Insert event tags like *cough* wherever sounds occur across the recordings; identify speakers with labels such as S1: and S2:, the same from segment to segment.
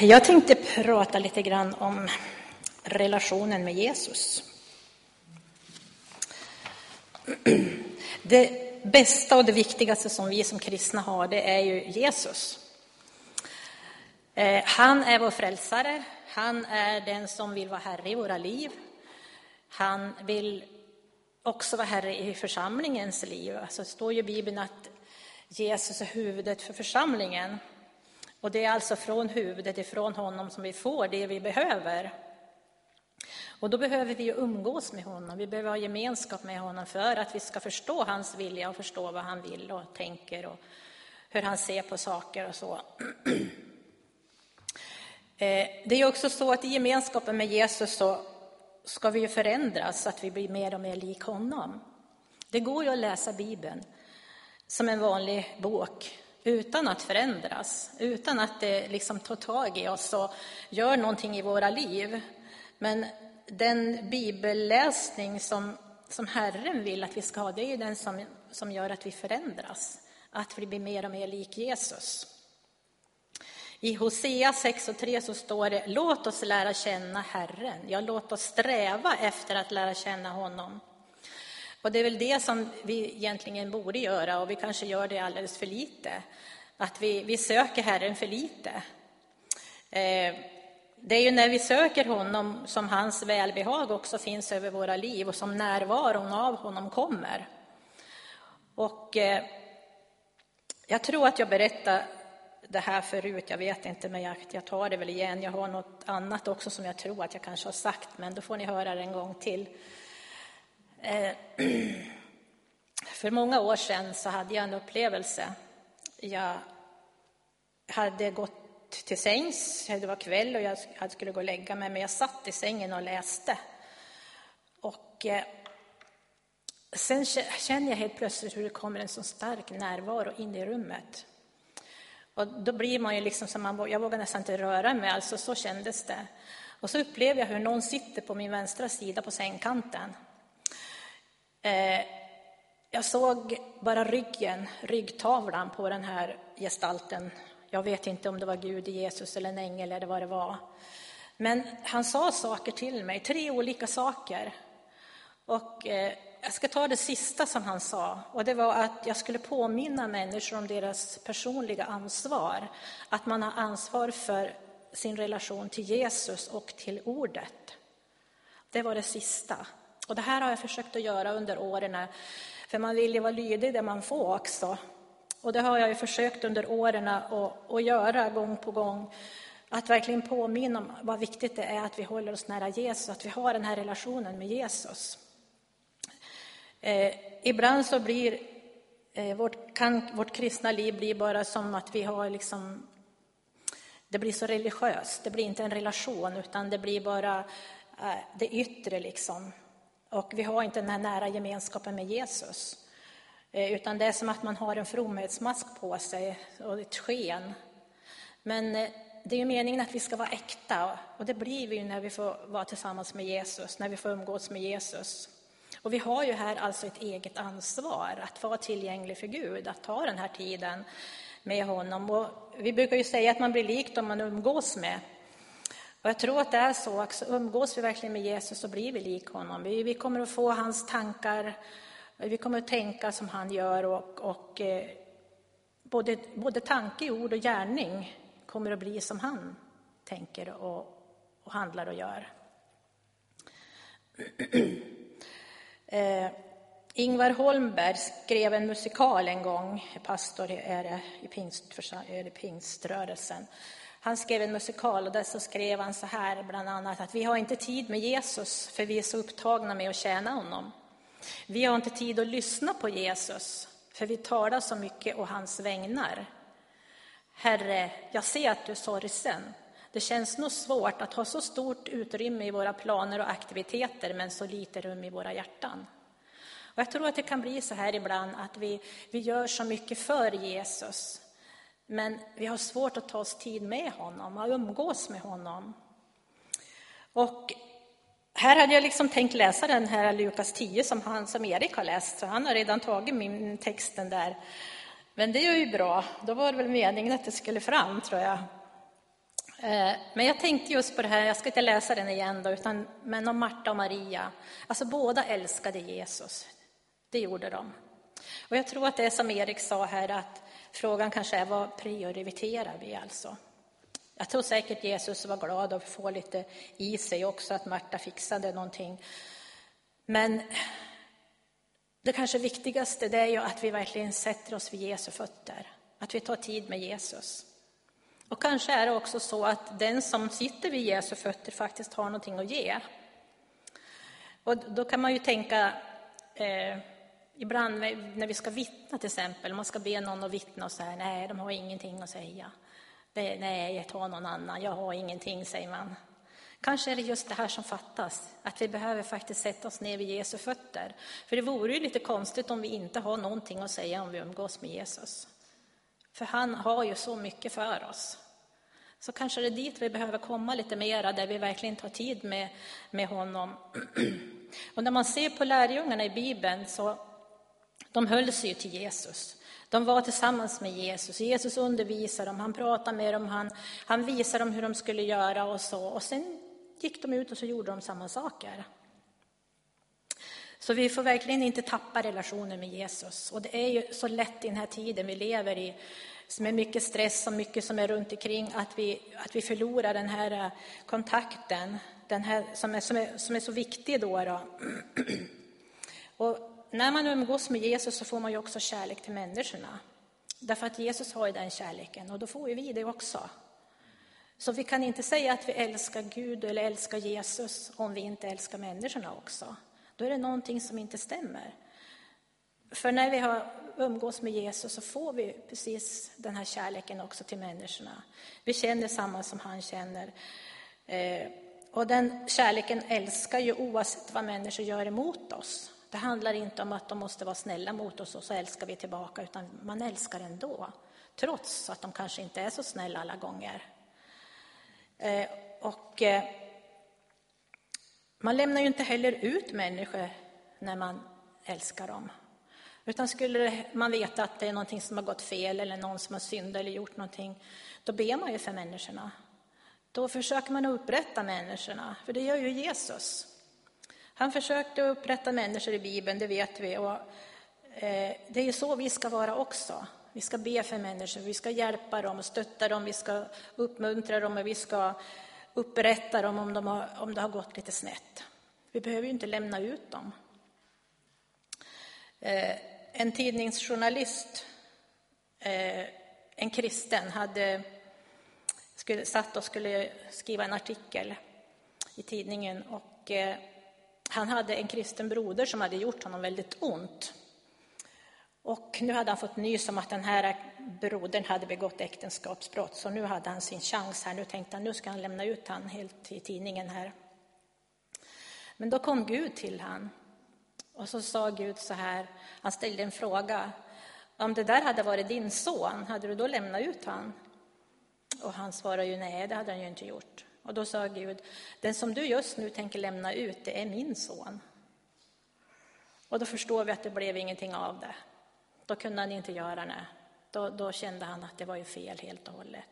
S1: Jag tänkte prata lite grann om relationen med Jesus. Det bästa och det viktigaste som vi som kristna har, det är ju Jesus. Eh, han är vår frälsare, han är den som vill vara Herre i våra liv. Han vill också vara Herre i församlingens liv. Alltså det står ju i Bibeln att Jesus är huvudet för församlingen. Och det är alltså från huvudet, ifrån honom, som vi får det vi behöver. Och då behöver vi umgås med honom, vi behöver ha gemenskap med honom för att vi ska förstå hans vilja och förstå vad han vill och tänker och hur han ser på saker och så. *clears throat* Eh, det är också så att i gemenskapen med Jesus så ska vi ju förändras så att vi blir mer och mer lik honom. Det går ju att läsa Bibeln som en vanlig bok utan att förändras, utan att det liksom tar tag i oss och gör någonting i våra liv. Men den bibelläsning som, som Herren vill att vi ska ha, det är ju den som, som gör att vi förändras, att vi blir mer och mer lik Jesus. I Hosea 6 och 3 så står det, låt oss lära känna Herren, ja låt oss sträva efter att lära känna honom. Och det är väl det som vi egentligen borde göra och vi kanske gör det alldeles för lite. Att vi, vi söker Herren för lite. Eh, det är ju när vi söker honom som hans välbehag också finns över våra liv och som närvaron av honom kommer. Och eh, jag tror att jag berättade det här förut, jag vet inte, men jag, jag tar det väl igen. Jag har något annat också som jag tror att jag kanske har sagt, men då får ni höra det en gång till. Eh, för många år sedan så hade jag en upplevelse. Jag hade gått till sängs, det var kväll och jag skulle gå och lägga mig, men jag satt i sängen och läste. Och eh, sen känner jag helt plötsligt hur det kommer en så stark närvaro in i rummet. Och då blir man ju liksom som man, jag vågar nästan inte röra mig, alltså så kändes det. Och så upplever jag hur någon sitter på min vänstra sida på sängkanten. Eh, jag såg bara ryggen, ryggtavlan på den här gestalten. Jag vet inte om det var Gud, Jesus eller en ängel eller vad det var. Men han sa saker till mig, tre olika saker. Och eh, jag ska ta det sista som han sa, och det var att jag skulle påminna människor om deras personliga ansvar. Att man har ansvar för sin relation till Jesus och till ordet. Det var det sista. Och det här har jag försökt att göra under åren, för man vill ju vara lydig det man får också. Och det har jag ju försökt under åren att, att göra gång på gång. Att verkligen påminna om vad viktigt det är att vi håller oss nära Jesus, att vi har den här relationen med Jesus. Eh, ibland så blir eh, vårt, kan vårt kristna liv bli bara som att vi har liksom, det blir så religiöst, det blir inte en relation utan det blir bara eh, det yttre liksom. Och vi har inte den här nära gemenskapen med Jesus. Eh, utan det är som att man har en fromhetsmask på sig och ett sken. Men eh, det är ju meningen att vi ska vara äkta och det blir vi ju när vi får vara tillsammans med Jesus, när vi får umgås med Jesus. Och vi har ju här alltså ett eget ansvar att vara tillgänglig för Gud, att ta den här tiden med honom. Och vi brukar ju säga att man blir lik dem man umgås med. Och jag tror att det är så också, umgås vi verkligen med Jesus så blir vi lik honom. Vi, vi kommer att få hans tankar, vi kommer att tänka som han gör och, och eh, både, både tanke, ord och gärning kommer att bli som han tänker och, och handlar och gör. *clears throat* Eh, Ingvar Holmberg skrev en musikal en gång, pastor är det, i pingst, är det pingströrelsen. Han skrev en musikal och där så skrev han så här bland annat att vi har inte tid med Jesus för vi är så upptagna med att tjäna honom. Vi har inte tid att lyssna på Jesus för vi talar så mycket å hans vägnar. Herre, jag ser att du är sorgsen. Det känns nog svårt att ha så stort utrymme i våra planer och aktiviteter men så lite rum i våra hjärtan. Och jag tror att det kan bli så här ibland att vi, vi gör så mycket för Jesus men vi har svårt att ta oss tid med honom, att umgås med honom. Och här hade jag liksom tänkt läsa den här Lukas 10 som, han, som Erik har läst, så han har redan tagit min texten där. Men det är ju bra, då var det väl meningen att det skulle fram, tror jag. Eh, men jag tänkte just på det här, jag ska inte läsa den igen då, utan, men om Marta och Maria. Alltså båda älskade Jesus. Det gjorde de. Och jag tror att det är som Erik sa här, att frågan kanske är vad prioriterar vi alltså? Jag tror säkert Jesus var glad att få lite i sig också, att Marta fixade någonting. Men det kanske viktigaste det är ju att vi verkligen sätter oss vid Jesu fötter, att vi tar tid med Jesus. Och kanske är det också så att den som sitter vid Jesu fötter faktiskt har någonting att ge. Och då kan man ju tänka, eh, ibland när vi ska vittna till exempel, man ska be någon att vittna och säga nej, de har ingenting att säga. Det, nej, ta någon annan, jag har ingenting, säger man. Kanske är det just det här som fattas, att vi behöver faktiskt sätta oss ner vid Jesu fötter. För det vore ju lite konstigt om vi inte har någonting att säga om vi umgås med Jesus. För han har ju så mycket för oss. Så kanske det är dit vi behöver komma lite mera, där vi verkligen tar tid med, med honom. *clears throat* Och när man ser på lärjungarna i Bibeln så de höll sig ju till Jesus. De var tillsammans med Jesus. Jesus undervisade dem, han pratade med dem, han, han visade dem hur de skulle göra och så. Och sen gick de ut och så gjorde de samma saker. Så vi får verkligen inte tappa relationen med Jesus. Och det är ju så lätt i den här tiden vi lever i, som är mycket stress och mycket som är runt omkring, att vi, att vi förlorar den här eh, kontakten, den här, som, är, som, är, som är så viktig då. då. *clears throat* Och när man umgås med Jesus så får man ju också kärlek till människorna. Därför att Jesus har ju den kärleken och då får ju vi det också. Så vi kan inte säga att vi älskar Gud eller älskar Jesus om vi inte älskar människorna också. Då är det någonting som inte stämmer. För när vi har umgås med Jesus så får vi precis den här kärleken också till människorna. Vi känner samma som han känner. Eh, och den kärleken älskar ju oavsett vad människor gör emot oss. Det handlar inte om att de måste vara snälla mot oss och så älskar vi tillbaka, utan man älskar ändå. Trots att de kanske inte är så snälla alla gånger. Eh, och eh, man lämnar ju inte heller ut människor när man älskar dem. Utan skulle man veta att det är någonting som har gått fel eller någon som har syndat eller gjort någonting, då ber man ju för människorna. Då försöker man upprätta människorna, för det gör ju Jesus. Han försökte upprätta människor i Bibeln, det vet vi. Och, eh, det är så vi ska vara också. Vi ska be för människor, vi ska hjälpa dem och stötta dem, vi ska uppmuntra dem och vi ska upprätta dem om, de har, om det har gått lite snett. Vi behöver ju inte lämna ut dem. Eh, en tidningsjournalist, eh, en kristen, hade skulle, satt och skulle skriva en artikel i tidningen. Och, han hade en kristen broder som hade gjort honom väldigt ont. Och nu hade han fått nys om att den här brodern hade begått äktenskapsbrott, så nu hade han sin chans här. Nu tänkte han, nu ska han lämna ut han helt i tidningen här. Men då kom Gud till han och så sa Gud så här, han ställde en fråga. Om det där hade varit din son, hade du då lämnat ut han? Och han svarade ju nej, det hade han ju inte gjort. Och då sa Gud, den som du just nu tänker lämna ut, det är min son. Och då förstår vi att det blev ingenting av det. Då kunde han inte göra det. Då, då kände han att det var ju fel helt och hållet.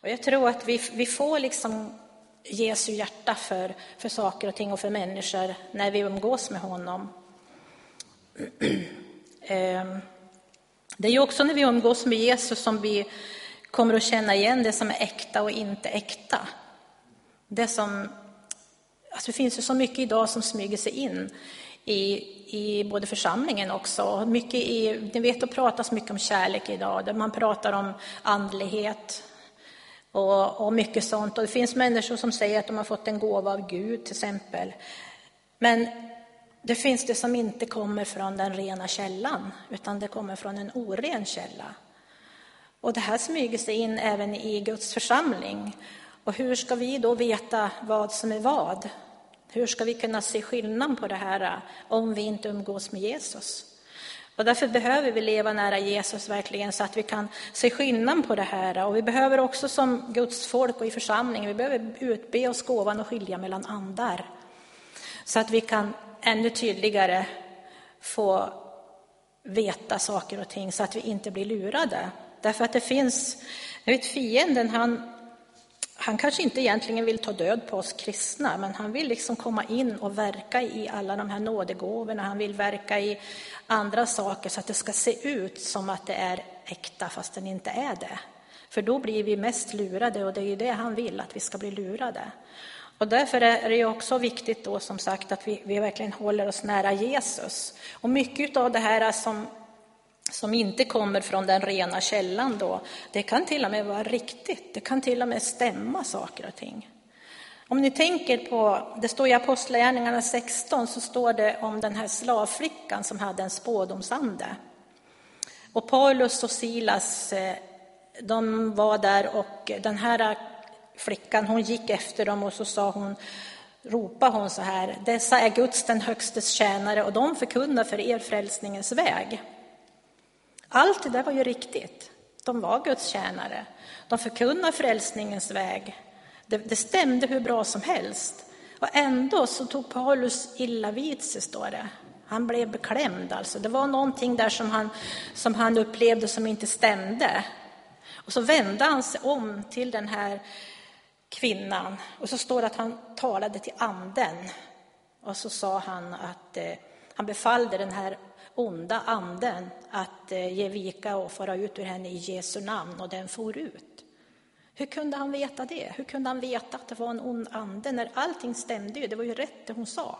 S1: Och jag tror att vi, vi får liksom Jesu hjärta för, för saker och ting och för människor när vi umgås med honom. *clears throat* Ehm, det är ju också när vi umgås med Jesus som vi kommer att känna igen det som är äkta och inte äkta. Det, som, alltså det finns ju så mycket idag som smyger sig in i, i både församlingen också. Mycket i, ni vet, det pratas mycket om kärlek idag, där man pratar om andlighet, och, och mycket sånt. Och det finns människor som säger att de har fått en gåva av Gud till exempel. Men det finns det som inte kommer från den rena källan, utan det kommer från en oren källa. Och det här smyger sig in även i Guds församling. Och hur ska vi då veta vad som är vad? Hur ska vi kunna se skillnad på det här äh, om vi inte umgås med Jesus? Och därför behöver vi leva nära Jesus verkligen så att vi kan se skillnad på det här. Och vi behöver också som Guds folk och i församlingen, vi behöver utbe oss gåvan och skilja mellan andar. Så att vi kan ännu tydligare få veta saker och ting så att vi inte blir lurade. Därför att det finns, jag vet fienden, han, han kanske inte egentligen vill ta död på oss kristna, men han vill liksom komma in och verka i alla de här nådegåvorna. Han vill verka i andra saker så att det ska se ut som att det är äkta, fast den inte är det. För då blir vi mest lurade och det är ju det han vill, att vi ska bli lurade. Och därför är det också viktigt då som sagt att vi, vi verkligen håller oss nära Jesus. Och mycket av det här som som inte kommer från den rena källan då, det kan till och med vara riktigt. Det kan till och med stämma saker och ting. Om ni tänker på, det står i Apostlagärningarna 16, så står det om den här slavflickan som hade en spådomsande. Och Paulus och Silas, eh, de var där och den här flickan, hon gick efter dem och så sa hon, ropade hon så här, dessa är Guds den högstes tjänare och de förkunnar för er frälsningens väg. Allt det där var ju riktigt. De var Guds tjänare. De förkunnade frälsningens väg. Det, det stämde hur bra som helst. Och ändå så tog Paulus illa vid sig, står det. Han blev beklämd alltså. Det var någonting där som han, som han upplevde som inte stämde. Och så vände han sig om till den här kvinnan och så står det att han talade till anden. Och så sa han att eh, han befallde den här onda anden att eh, ge vika och fara ut ur henne i Jesu namn och den for ut. Hur kunde han veta det? Hur kunde han veta att det var en ond ande när allting stämde ju? Det var ju rätt det hon sa.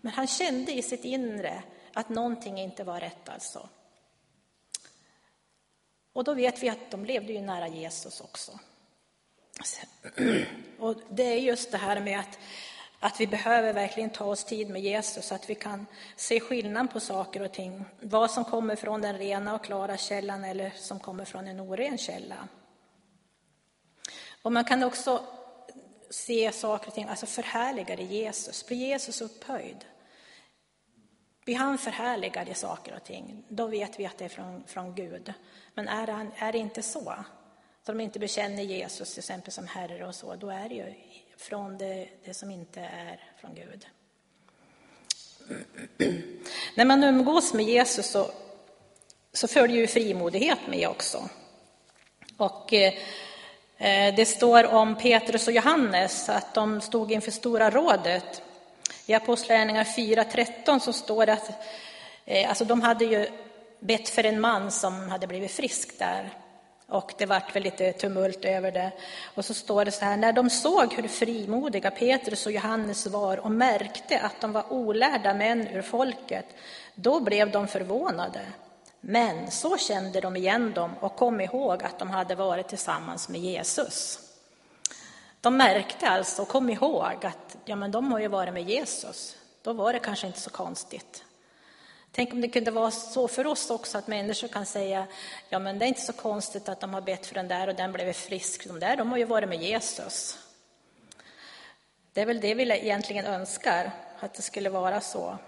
S1: Men han kände i sitt inre att någonting inte var rätt alltså. Och då vet vi att de levde ju nära Jesus också. *clears throat* Och det är just det här med att att vi behöver verkligen ta oss tid med Jesus så att vi kan se skillnad på saker och ting. Vad som kommer från den rena och klara källan eller som kommer från en oren källa. Och man kan också se saker och ting, alltså förhärligade Jesus. Blir Jesus upphöjd? Blir han förhärligad i saker och ting, då vet vi att det är från, från Gud. Men är, han, är det inte så, så de inte bekänner Jesus till exempel som Herre och så, då är det ju från det, det som inte är från Gud. *clears throat* När man umgås med Jesus så, så följer ju frimodighet med också. Och eh, det står om Petrus och Johannes att de stod inför Stora rådet. I Apostlagärningarna 4.13 så står det att eh, alltså de hade ju bett för en man som hade blivit frisk där. Och det vart väl lite tumult över det. Och så står det så här, när de såg hur frimodiga Petrus och Johannes var och märkte att de var olärda män ur folket, då blev de förvånade. Men så kände de igen dem och kom ihåg att de hade varit tillsammans med Jesus. De märkte alltså och kom ihåg att ja, men de har ju varit med Jesus. Då var det kanske inte så konstigt. Tänk om det kunde vara så för oss också att människor kan säga, ja men det är inte så konstigt att de har bett för den där och den blev frisk. De där, de har ju varit med Jesus. Det är väl det vi egentligen önskar, att det skulle vara så.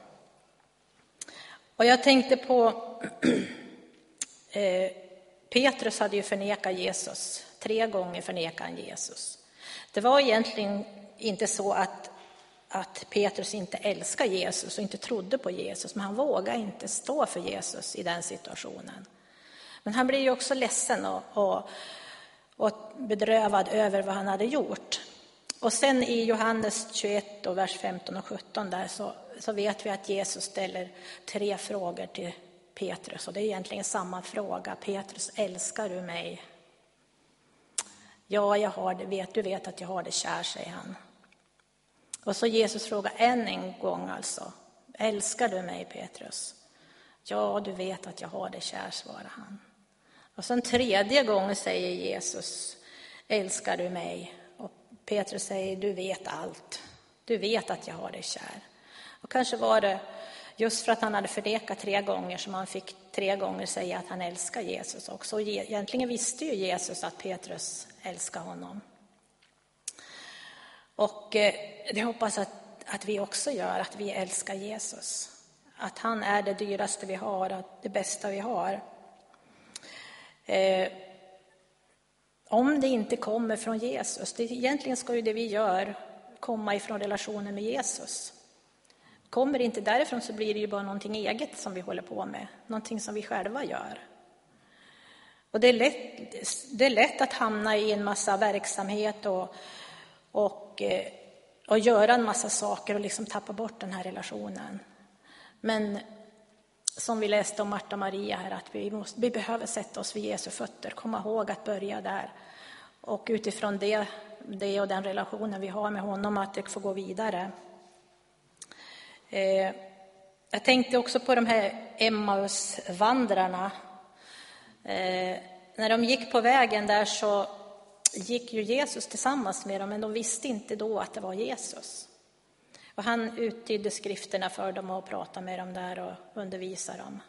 S1: Och jag tänkte på, *clears throat* eh, Petrus hade ju förnekat Jesus, tre gånger förnekade han Jesus. Det var egentligen inte så att att Petrus inte älskade Jesus och inte trodde på Jesus, men han vågade inte stå för Jesus i den situationen. Men han blir ju också ledsen och, och, och bedrövad över vad han hade gjort. Och sen i Johannes 21, och vers 15 och 17, där så, så vet vi att Jesus ställer tre frågor till Petrus. Och det är egentligen samma fråga. Petrus, älskar du mig? Ja, jag har det, vet, du vet att jag har det kär, säger han. Och så Jesus frågar än en gång alltså, älskar du mig Petrus? Ja, du vet att jag har dig kär, svarar han. Och sen tredje gången säger Jesus, älskar du mig? Och Petrus säger, du vet allt. Du vet att jag har dig kär. Och kanske var det just för att han hade förnekat tre gånger som han fick tre gånger säga att han älskar Jesus också. Och egentligen visste ju Jesus att Petrus älskar honom. Och eh, det hoppas att, att vi också gör, att vi älskar Jesus. Att han är det dyraste vi har, att det bästa vi har. Eh, om det inte kommer från Jesus, det, egentligen ska ju det vi gör komma ifrån relationen med Jesus. Kommer det inte därifrån så blir det ju bara någonting eget som vi håller på med, någonting som vi själva gör. Och det är, lätt, det är lätt att hamna i en massa verksamhet och, och, eh, och göra en massa saker och liksom tappa bort den här relationen. Men som vi läste om Marta och Maria här, att vi, måste, vi behöver sätta oss vid Jesu fötter, komma ihåg att börja där. Och utifrån det, det och den relationen vi har med honom, att det får gå vidare. Eh, jag tänkte också på de här Emmausvandrarna. Eh, när de gick på vägen där så gick ju Jesus tillsammans med dem, men de visste inte då att det var Jesus. Och han uttydde skrifterna för dem och pratade med dem där och undervisade dem.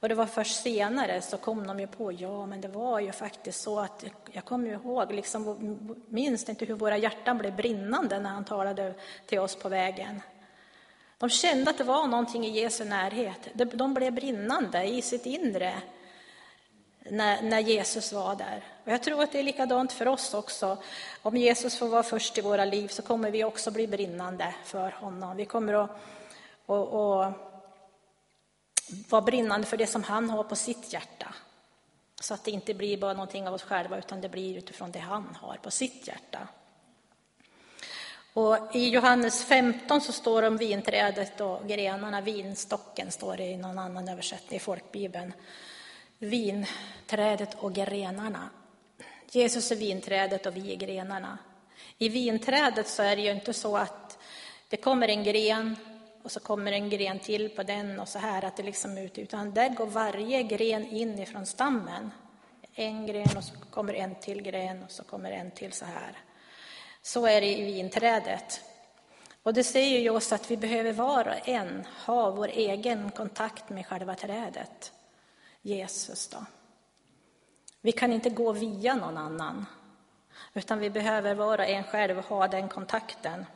S1: Och det var först senare så kom de ju på, ja men det var ju faktiskt så att, jag kommer ihåg, liksom, minns inte hur våra hjärtan blev brinnande när han talade till oss på vägen. De kände att det var någonting i Jesu närhet. De blev brinnande i sitt inre när, när, Jesus var där. Och jag tror att det är likadant för oss också. Om Jesus får vara först i våra liv så kommer vi också bli brinnande för honom. Vi kommer att, och, och vara brinnande för det som han har på sitt hjärta. Så att det inte blir bara någonting av oss själva utan det blir utifrån det han har på sitt hjärta. Och I Johannes 15 så står det om vinträdet och grenarna, vinstocken står det i någon annan översättning i folkbibeln. Vinträdet och grenarna. Jesus är vinträdet och vi är grenarna. I vinträdet så är det ju inte så att det kommer en gren och så kommer en gren till på den och så här, att det liksom ut, utan där går varje gren in ifrån stammen. En gren och så kommer en till gren och så kommer en till så här. Så är det i vinträdet. Och det säger ju oss att vi behöver var och en ha vår egen kontakt med själva trädet, Jesus. Då. Vi kan inte gå via någon annan, utan vi behöver var och en själv ha den kontakten.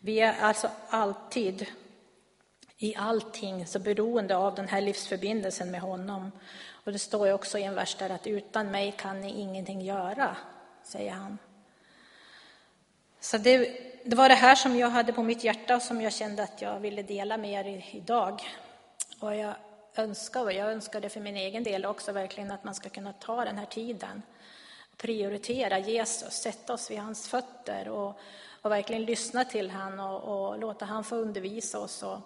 S1: Vi är alltså alltid, i allting, så beroende av den här livsförbindelsen med honom. Och det står ju också i en vers där att utan mig kan ni ingenting göra, säger han. Så det, det, var det här som jag hade på mitt hjärta och som jag kände att jag ville dela med er idag. Och jag önskar, och jag önskar det för min egen del också, verkligen att man ska kunna ta den här tiden, prioritera Jesus, sätta oss vid hans fötter och, och verkligen lyssna till han och, och, låta han få undervisa oss. Och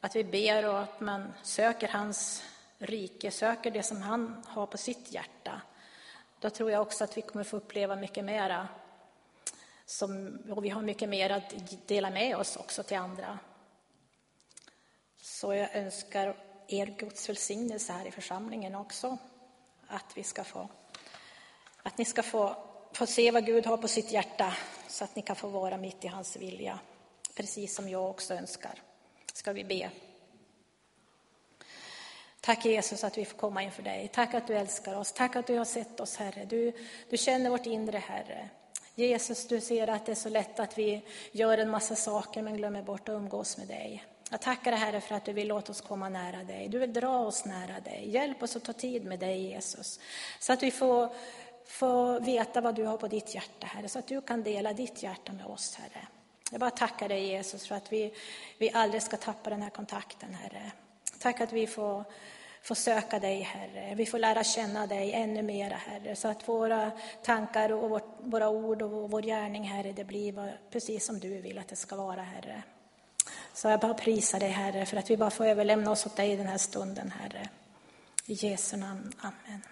S1: att vi ber och att man söker hans rike, söker det som han har på sitt hjärta. Då tror jag också att vi kommer få uppleva mycket mera som, och vi har mycket mer att dela med oss också till andra. Så jag önskar er Guds välsignelse här i församlingen också. Att, vi ska få, att ni ska få, få se vad Gud har på sitt hjärta så att ni kan få vara mitt i hans vilja, precis som jag också önskar. Ska vi be. Tack Jesus att vi får komma inför dig. Tack att du älskar oss. Tack att du har sett oss, Herre. Du, du känner vårt inre, Herre. Jesus, du ser att det är så lätt att vi gör en massa saker men glömmer bort att umgås med dig. Jag tackar dig Herre för att du vill låta oss komma nära dig. Du vill dra oss nära dig. Hjälp oss att ta tid med dig Jesus. Så att vi får, får veta vad du har på ditt hjärta Herre. Så att du kan dela ditt hjärta med oss Herre. Jag bara tackar dig Jesus för att vi, vi aldrig ska tappa den här kontakten Herre. Tack att vi får får söka dig, Herre. Vi får lära känna dig ännu mera, Herre, så att våra tankar och vårt, våra ord och vår gärning, Herre, det blir precis som du vill att det ska vara, Herre. Så jag bara prisar dig, Herre, för att vi bara får överlämna oss åt dig den här stunden, Herre. I Jesu namn. Amen.